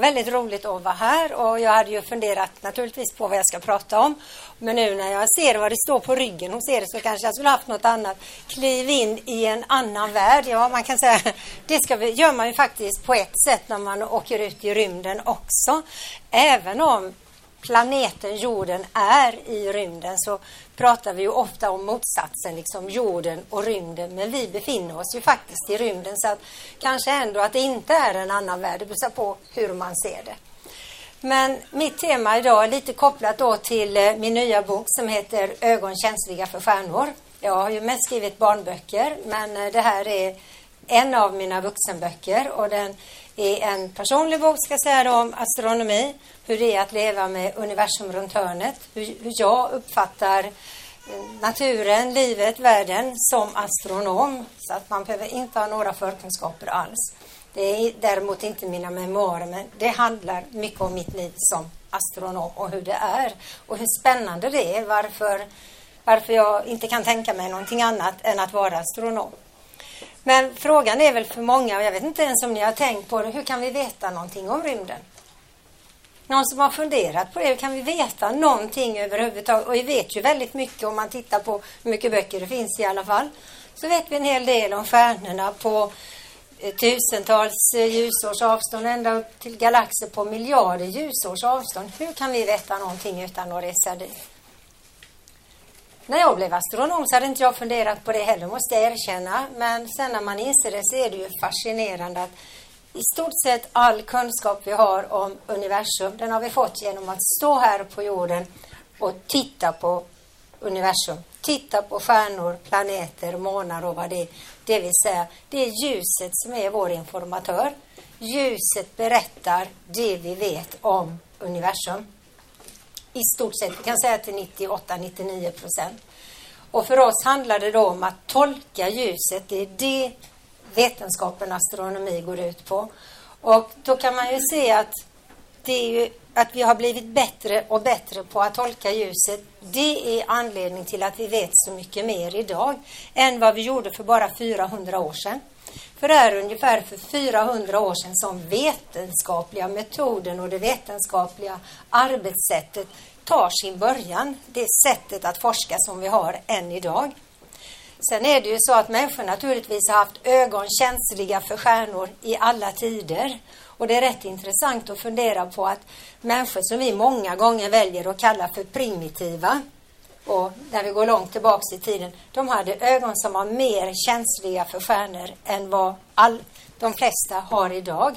Väldigt roligt att vara här och jag hade ju funderat naturligtvis på vad jag ska prata om. Men nu när jag ser vad det står på ryggen hos er så kanske jag skulle haft något annat. Kliv in i en annan värld. Ja, man kan säga det ska vi, gör man ju faktiskt på ett sätt när man åker ut i rymden också. Även om planeten jorden är i rymden så pratar vi ju ofta om motsatsen, liksom jorden och rymden. Men vi befinner oss ju faktiskt i rymden så att kanske ändå att det inte är en annan värld. Det beror på hur man ser det. Men mitt tema idag är lite kopplat då till eh, min nya bok som heter Ögon känsliga för stjärnor. Jag har ju mest skrivit barnböcker men eh, det här är en av mina vuxenböcker och den är en personlig bok ska säga då, om astronomi, hur det är att leva med universum runt hörnet, hur, hur jag uppfattar eh, naturen, livet, världen som astronom. Så att man behöver inte ha några förkunskaper alls. Det är däremot inte mina memoarer, men det handlar mycket om mitt liv som astronom och hur det är och hur spännande det är, varför, varför jag inte kan tänka mig någonting annat än att vara astronom. Men frågan är väl för många, och jag vet inte ens om ni har tänkt på det, hur kan vi veta någonting om rymden? Någon som har funderat på det, hur kan vi veta någonting överhuvudtaget? Och vi vet ju väldigt mycket om man tittar på hur mycket böcker det finns i alla fall. Så vet vi en hel del om stjärnorna på eh, tusentals eh, ljusårs avstånd, ända upp till galaxer på miljarder ljusårs avstånd. Hur kan vi veta någonting utan att resa dit? När jag blev astronom så hade inte jag funderat på det heller, måste jag erkänna. Men sen när man inser det så är det ju fascinerande att i stort sett all kunskap vi har om universum, den har vi fått genom att stå här på jorden och titta på universum. Titta på stjärnor, planeter, månar och vad det är. Det vill säga, det är ljuset som är vår informatör. Ljuset berättar det vi vet om universum i stort sett, vi kan säga till 98-99 procent. Och för oss handlar det då om att tolka ljuset. Det är det vetenskapen astronomi går ut på. Och då kan man ju se att det är ju att vi har blivit bättre och bättre på att tolka ljuset. Det är anledningen till att vi vet så mycket mer idag än vad vi gjorde för bara 400 år sedan. För det är ungefär för 400 år sedan som vetenskapliga metoden och det vetenskapliga arbetssättet tar sin början. Det sättet att forska som vi har än idag. Sen är det ju så att människor naturligtvis har haft ögon känsliga för stjärnor i alla tider. Och det är rätt intressant att fundera på att människor som vi många gånger väljer att kalla för primitiva, och när vi går långt tillbaks i tiden, de hade ögon som var mer känsliga för stjärnor än vad all, de flesta har idag.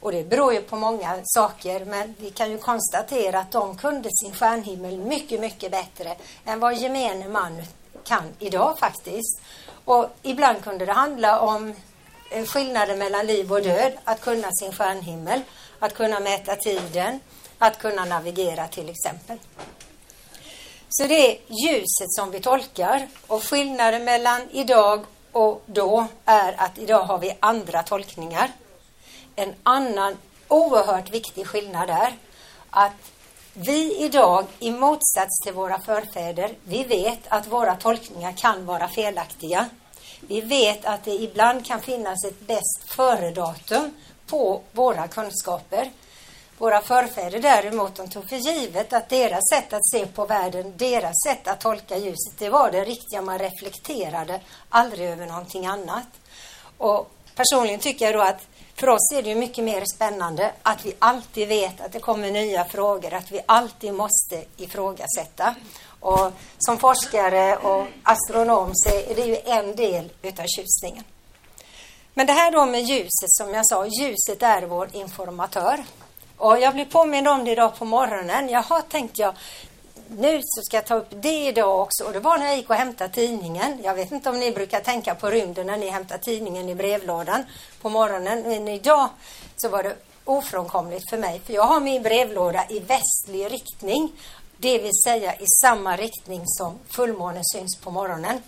Och det beror ju på många saker, men vi kan ju konstatera att de kunde sin stjärnhimmel mycket, mycket bättre än vad gemene man kan idag faktiskt. Och ibland kunde det handla om eh, skillnaden mellan liv och död, att kunna sin stjärnhimmel, att kunna mäta tiden, att kunna navigera till exempel. Så det är ljuset som vi tolkar och skillnaden mellan idag och då är att idag har vi andra tolkningar. En annan oerhört viktig skillnad är att vi idag, i motsats till våra förfäder, vi vet att våra tolkningar kan vara felaktiga. Vi vet att det ibland kan finnas ett bäst före-datum på våra kunskaper. Våra förfäder däremot, de tog för givet att deras sätt att se på världen, deras sätt att tolka ljuset, det var det riktiga. Man reflekterade aldrig över någonting annat. Och personligen tycker jag då att för oss är det ju mycket mer spännande att vi alltid vet att det kommer nya frågor, att vi alltid måste ifrågasätta. Och som forskare och astronom så är det ju en del utav tjusningen. Men det här då med ljuset, som jag sa, ljuset är vår informatör. Och jag blev påmind om det idag på morgonen. Jaha, tänkte jag, nu så ska jag ta upp det idag också. Och det var när jag gick och hämtade tidningen. Jag vet inte om ni brukar tänka på rymden när ni hämtar tidningen i brevlådan på morgonen. Men idag så var det ofrånkomligt för mig. För jag har min brevlåda i västlig riktning. Det vill säga i samma riktning som fullmånen syns på morgonen.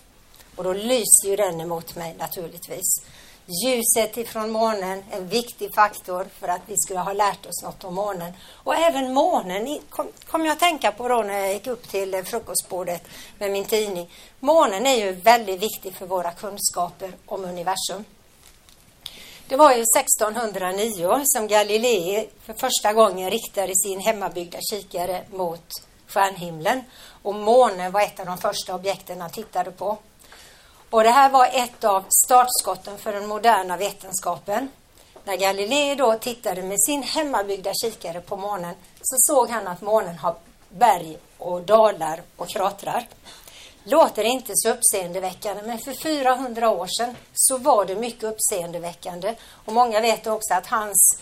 Och då lyser ju den emot mig naturligtvis. Ljuset ifrån månen, en viktig faktor för att vi skulle ha lärt oss något om månen. Och även månen kom, kom jag att tänka på då när jag gick upp till eh, frukostbordet med min tidning. Månen är ju väldigt viktig för våra kunskaper om universum. Det var ju 1609 som Galilei för första gången riktade sin hemmabyggda kikare mot stjärnhimlen och månen var ett av de första objekten han tittade på. Och det här var ett av startskotten för den moderna vetenskapen. När Galilei då tittade med sin hemmabyggda kikare på månen så såg han att månen har berg och dalar och kratrar. Låter inte så uppseendeväckande men för 400 år sedan så var det mycket uppseendeväckande. Och många vet också att hans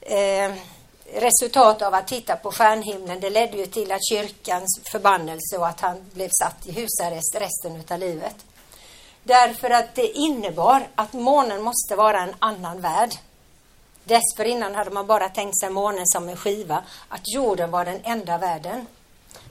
eh, resultat av att titta på stjärnhimlen det ledde ju till att kyrkans förbannelse och att han blev satt i husarrest resten av livet. Därför att det innebar att månen måste vara en annan värld. Dessförinnan hade man bara tänkt sig månen som en skiva, att jorden var den enda världen.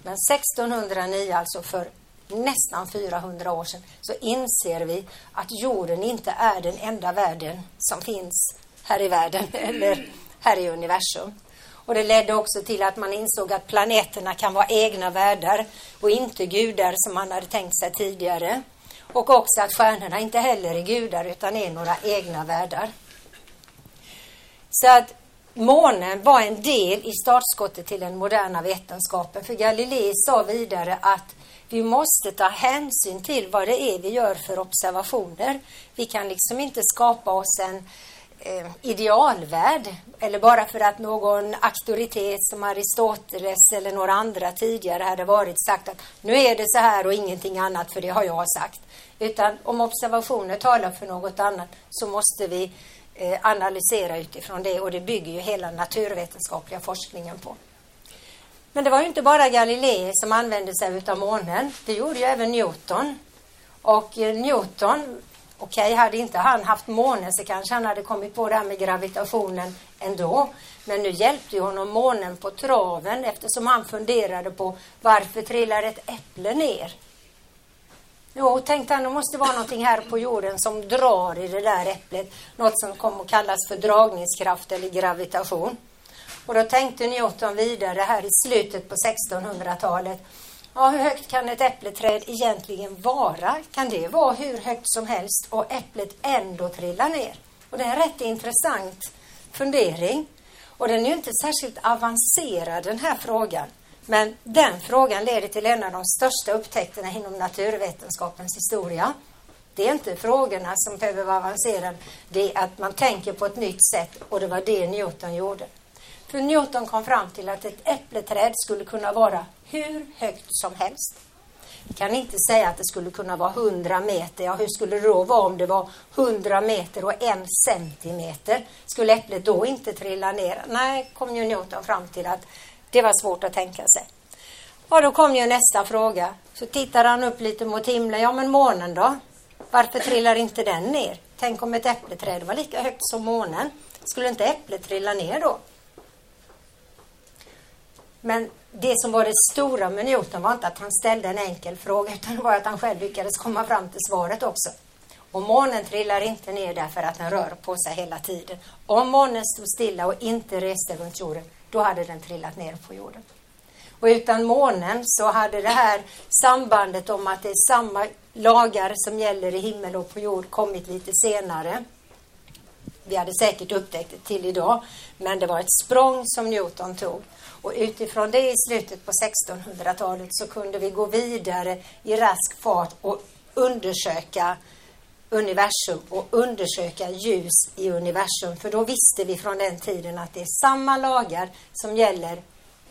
Men 1609, alltså för nästan 400 år sedan, så inser vi att jorden inte är den enda världen som finns här i världen eller här i universum. Och det ledde också till att man insåg att planeterna kan vara egna världar och inte gudar som man hade tänkt sig tidigare. Och också att stjärnorna inte heller är gudar utan är några egna världar. Så att månen var en del i startskottet till den moderna vetenskapen. För Galilei sa vidare att vi måste ta hänsyn till vad det är vi gör för observationer. Vi kan liksom inte skapa oss en eh, idealvärld eller bara för att någon auktoritet som Aristoteles eller några andra tidigare hade varit sagt att nu är det så här och ingenting annat för det har jag sagt. Utan om observationer talar för något annat så måste vi eh, analysera utifrån det och det bygger ju hela naturvetenskapliga forskningen på. Men det var ju inte bara Galilei som använde sig av månen. Det gjorde ju även Newton. Och eh, Newton Okej, okay, hade inte han haft månen så kanske han hade kommit på det här med gravitationen ändå. Men nu hjälpte ju honom månen på traven eftersom han funderade på varför trillar ett äpple ner? Jo, tänkte han, det måste vara någonting här på jorden som drar i det där äpplet. Något som kommer att kallas för dragningskraft eller gravitation. Och då tänkte Newton vidare här i slutet på 1600-talet Ja, hur högt kan ett äppleträd egentligen vara? Kan det vara hur högt som helst och äpplet ändå trilla ner? Och det är en rätt intressant fundering. Och den är ju inte särskilt avancerad den här frågan. Men den frågan leder till en av de största upptäckterna inom naturvetenskapens historia. Det är inte frågorna som behöver vara avancerade, det är att man tänker på ett nytt sätt och det var det Newton gjorde. För Newton kom fram till att ett äppleträd skulle kunna vara hur högt som helst. Vi kan inte säga att det skulle kunna vara 100 meter. Ja, hur skulle det då vara om det var 100 meter och en centimeter? Skulle äpplet då inte trilla ner? Nej, kom ju Newton fram till att det var svårt att tänka sig. Och då kom ju nästa fråga. Så tittade han upp lite mot himlen. Ja, men månen då? Varför trillar inte den ner? Tänk om ett äppleträd var lika högt som månen. Skulle inte äpplet trilla ner då? Men det som var det stora med Newton var inte att han ställde en enkel fråga utan det var att han själv lyckades komma fram till svaret också. Och månen trillar inte ner därför att den rör på sig hela tiden. Om månen stod stilla och inte reste runt jorden, då hade den trillat ner på jorden. Och utan månen så hade det här sambandet om att det är samma lagar som gäller i himmel och på jord kommit lite senare. Vi hade säkert upptäckt det till idag, men det var ett språng som Newton tog. Och utifrån det i slutet på 1600-talet så kunde vi gå vidare i rask fart och undersöka universum och undersöka ljus i universum. För då visste vi från den tiden att det är samma lagar som gäller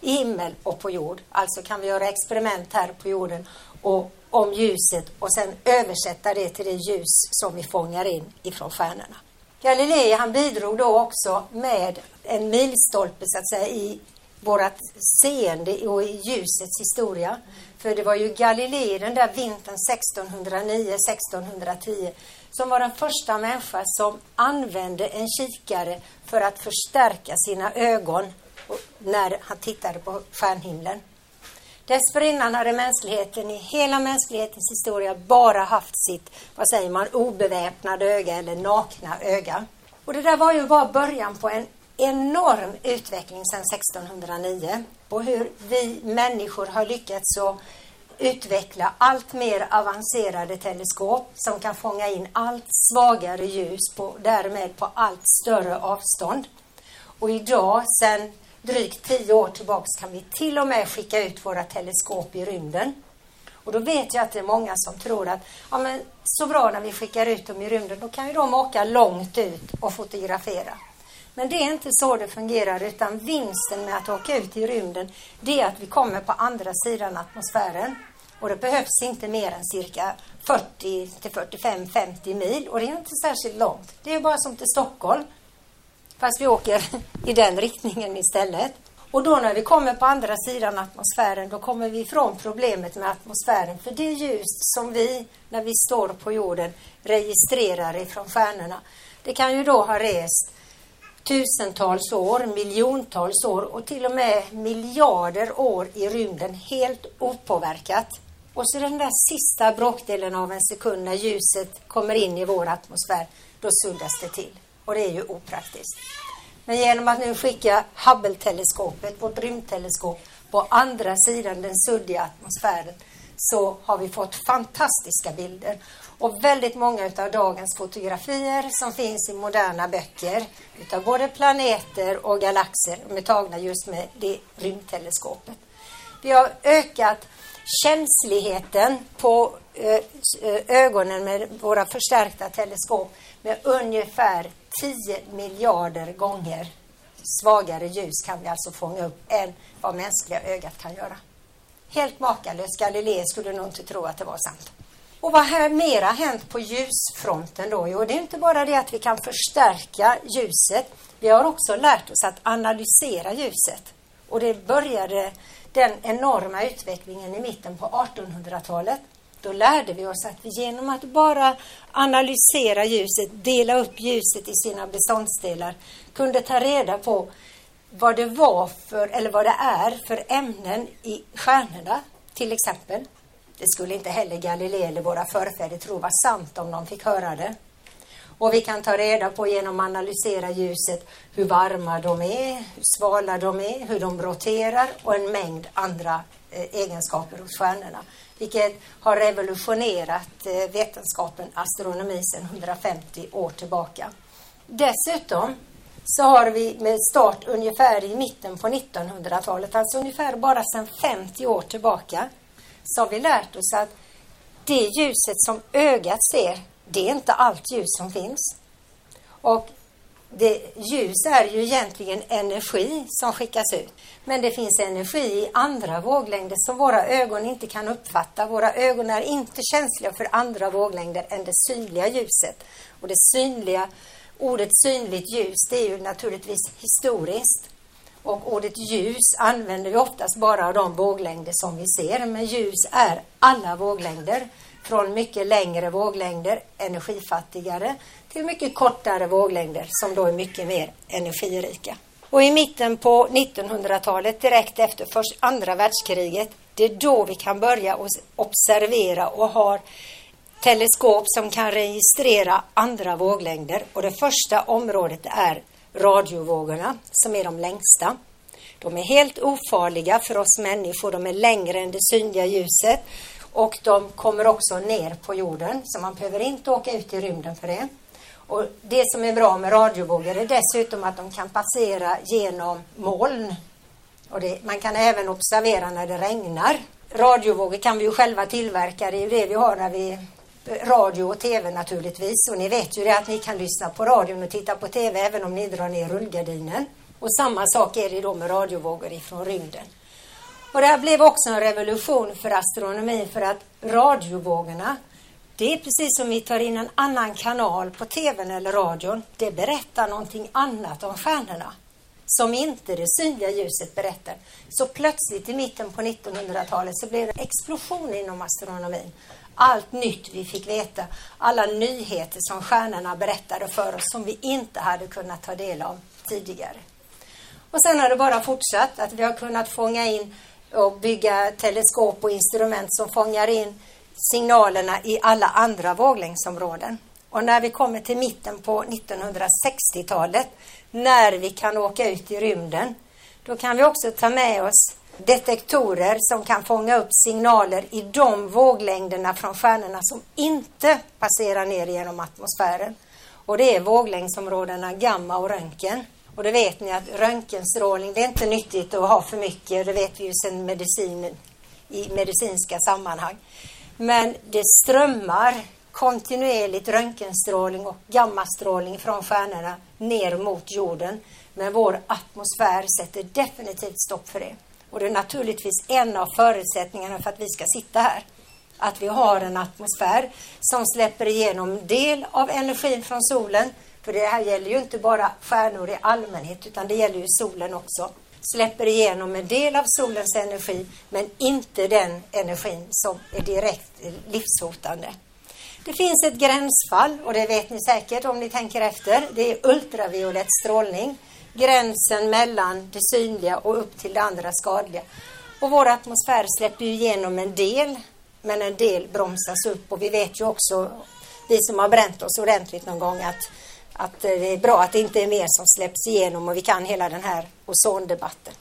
i himmel och på jord. Alltså kan vi göra experiment här på jorden och om ljuset och sen översätta det till det ljus som vi fångar in ifrån stjärnorna. Galilei han bidrog då också med en milstolpe så att säga i vårt seende och i ljusets historia. För det var ju Galilei den där vintern 1609-1610 som var den första människa som använde en kikare för att förstärka sina ögon när han tittade på stjärnhimlen. Dessförinnan hade mänskligheten i hela mänsklighetens historia bara haft sitt, vad säger man, obeväpnade öga eller nakna öga. Och det där var ju bara början på en enorm utveckling sedan 1609 och hur vi människor har lyckats så utveckla allt mer avancerade teleskop som kan fånga in allt svagare ljus på, därmed på allt större avstånd. Och idag, sedan drygt tio år tillbaks, kan vi till och med skicka ut våra teleskop i rymden. Och då vet jag att det är många som tror att ja, men så bra när vi skickar ut dem i rymden, då kan ju de åka långt ut och fotografera. Men det är inte så det fungerar utan vinsten med att åka ut i rymden det är att vi kommer på andra sidan atmosfären. Och det behövs inte mer än cirka 40 till 45, 50 mil och det är inte särskilt långt. Det är bara som till Stockholm. Fast vi åker i den riktningen istället. Och då när vi kommer på andra sidan atmosfären då kommer vi ifrån problemet med atmosfären. För det ljus som vi, när vi står på jorden, registrerar ifrån stjärnorna. Det kan ju då ha rest tusentals år, miljontals år och till och med miljarder år i rymden helt opåverkat. Och så den där sista bråkdelen av en sekund när ljuset kommer in i vår atmosfär, då suddas det till. Och det är ju opraktiskt. Men genom att nu skicka Hubble-teleskopet, vårt rymdteleskop, på andra sidan den suddiga atmosfären så har vi fått fantastiska bilder. Och väldigt många av dagens fotografier som finns i moderna böcker utav både planeter och galaxer, de är tagna just med det rymdteleskopet. Vi har ökat känsligheten på eh, eh, ögonen med våra förstärkta teleskop med ungefär 10 miljarder gånger svagare ljus kan vi alltså fånga upp än vad mänskliga ögat kan göra. Helt makalöst. Galilei skulle nog inte tro att det var sant. Och vad har mera hänt på ljusfronten då? Jo, det är inte bara det att vi kan förstärka ljuset. Vi har också lärt oss att analysera ljuset. Och det började den enorma utvecklingen i mitten på 1800-talet. Då lärde vi oss att vi genom att bara analysera ljuset, dela upp ljuset i sina beståndsdelar, kunde ta reda på vad det var för, eller vad det är för ämnen i stjärnorna, till exempel. Det skulle inte heller Galilei eller våra förfäder tro var sant om de fick höra det. Och vi kan ta reda på genom att analysera ljuset hur varma de är, hur svala de är, hur de roterar och en mängd andra eh, egenskaper hos stjärnorna. Vilket har revolutionerat eh, vetenskapen, astronomi, sedan 150 år tillbaka. Dessutom så har vi med start ungefär i mitten på 1900-talet, alltså ungefär bara sedan 50 år tillbaka, så har vi lärt oss att det ljuset som ögat ser, det är inte allt ljus som finns. Och det, ljus är ju egentligen energi som skickas ut. Men det finns energi i andra våglängder som våra ögon inte kan uppfatta. Våra ögon är inte känsliga för andra våglängder än det synliga ljuset. Och det synliga, ordet synligt ljus, det är ju naturligtvis historiskt. Och ordet ljus använder vi oftast bara av de våglängder som vi ser. Men ljus är alla våglängder. Från mycket längre våglängder, energifattigare, till mycket kortare våglängder som då är mycket mer energirika. Och i mitten på 1900-talet, direkt efter först, andra världskriget, det är då vi kan börja observera och har teleskop som kan registrera andra våglängder. Och det första området är radiovågorna som är de längsta. De är helt ofarliga för oss människor. De är längre än det synliga ljuset och de kommer också ner på jorden så man behöver inte åka ut i rymden för det. Och Det som är bra med radiovågor är dessutom att de kan passera genom moln. Och det, man kan även observera när det regnar. Radiovågor kan vi ju själva tillverka, det är ju det vi har när vi radio och tv naturligtvis. Och ni vet ju det att ni kan lyssna på radion och titta på tv även om ni drar ner rullgardinen. Och samma sak är det då med radiovågor ifrån rymden. Och det här blev också en revolution för astronomin för att radiovågorna, det är precis som vi tar in en annan kanal på tvn eller radion. Det berättar någonting annat om stjärnorna som inte det synliga ljuset berättar. Så plötsligt i mitten på 1900-talet så blev det en explosion inom astronomin allt nytt vi fick veta, alla nyheter som stjärnorna berättade för oss som vi inte hade kunnat ta del av tidigare. Och sen har det bara fortsatt att vi har kunnat fånga in och bygga teleskop och instrument som fångar in signalerna i alla andra våglängdsområden. Och när vi kommer till mitten på 1960-talet, när vi kan åka ut i rymden, då kan vi också ta med oss detektorer som kan fånga upp signaler i de våglängderna från stjärnorna som inte passerar ner genom atmosfären. Och det är våglängdsområdena gamma och röntgen. Och det vet ni att röntgenstrålning, det är inte nyttigt att ha för mycket, det vet vi ju sedan medicin, i medicinska sammanhang. Men det strömmar kontinuerligt röntgenstrålning och gammastrålning från stjärnorna ner mot jorden. Men vår atmosfär sätter definitivt stopp för det. Och det är naturligtvis en av förutsättningarna för att vi ska sitta här. Att vi har en atmosfär som släpper igenom del av energin från solen. För det här gäller ju inte bara stjärnor i allmänhet utan det gäller ju solen också. Släpper igenom en del av solens energi men inte den energin som är direkt livshotande. Det finns ett gränsfall och det vet ni säkert om ni tänker efter. Det är ultraviolett strålning. Gränsen mellan det synliga och upp till det andra skadliga. Och vår atmosfär släpper ju igenom en del men en del bromsas upp och vi vet ju också, vi som har bränt oss ordentligt någon gång, att, att eh, det är bra att det inte är mer som släpps igenom och vi kan hela den här ozondebatten.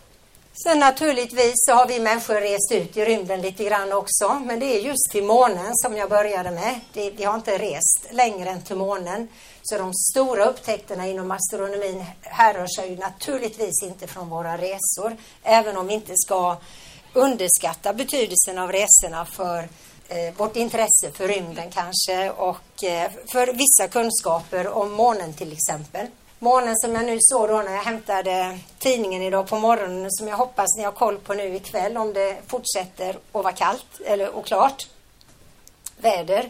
Sen naturligtvis så har vi människor rest ut i rymden lite grann också, men det är just till månen som jag började med. Vi har inte rest längre än till månen. Så de stora upptäckterna inom astronomin härrör sig ju naturligtvis inte från våra resor, även om vi inte ska underskatta betydelsen av resorna för Eh, vårt intresse för rymden kanske och eh, för vissa kunskaper om månen till exempel. Månen som jag nu såg då när jag hämtade tidningen idag på morgonen som jag hoppas ni har koll på nu ikväll om det fortsätter att vara kallt eller och klart väder.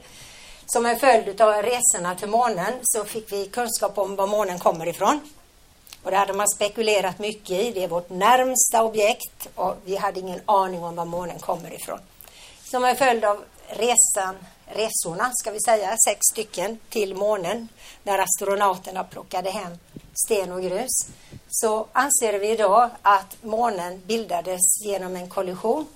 Som en följd av resorna till månen så fick vi kunskap om var månen kommer ifrån. Och det hade man spekulerat mycket i. Det är vårt närmsta objekt och vi hade ingen aning om var månen kommer ifrån. Som en följd av resan, resorna, ska vi säga, sex stycken till månen när astronauterna plockade hem sten och grus så anser vi idag att månen bildades genom en kollision.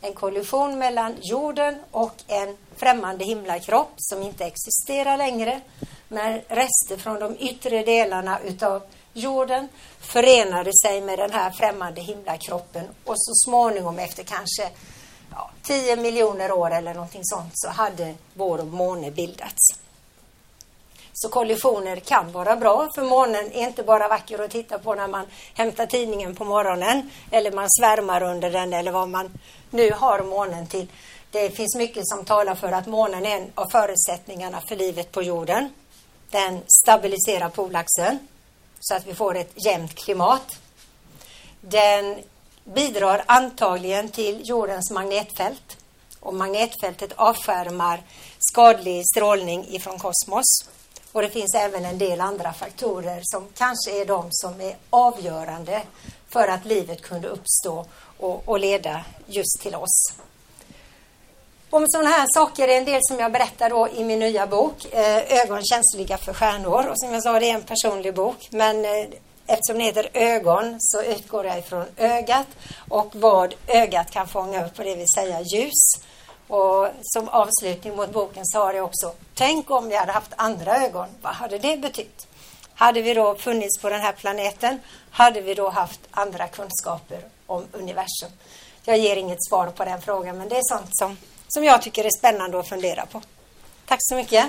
En kollision mellan jorden och en främmande himlakropp som inte existerar längre. Men rester från de yttre delarna utav jorden förenade sig med den här främmande himlakroppen och så småningom efter kanske ja, 10 miljoner år eller någonting sånt så hade vår måne bildats. Så kollisioner kan vara bra för månen är inte bara vacker att titta på när man hämtar tidningen på morgonen eller man svärmar under den eller vad man nu har månen till. Det finns mycket som talar för att månen är en av förutsättningarna för livet på jorden. Den stabiliserar polaxen så att vi får ett jämnt klimat. Den bidrar antagligen till jordens magnetfält och magnetfältet avskärmar skadlig strålning ifrån kosmos. Och det finns även en del andra faktorer som kanske är de som är avgörande för att livet kunde uppstå och, och leda just till oss. Om sådana här saker är en del som jag berättar då i min nya bok, eh, Ögon känsliga för stjärnor. Och som jag sa, det är en personlig bok. Men eh, eftersom det heter ögon så utgår jag ifrån ögat och vad ögat kan fånga upp, och det vill säga ljus. Och som avslutning mot boken så har jag också, tänk om vi hade haft andra ögon, vad hade det betytt? Hade vi då funnits på den här planeten, hade vi då haft andra kunskaper om universum? Jag ger inget svar på den frågan, men det är sånt som som jag tycker är spännande att fundera på. Tack så mycket.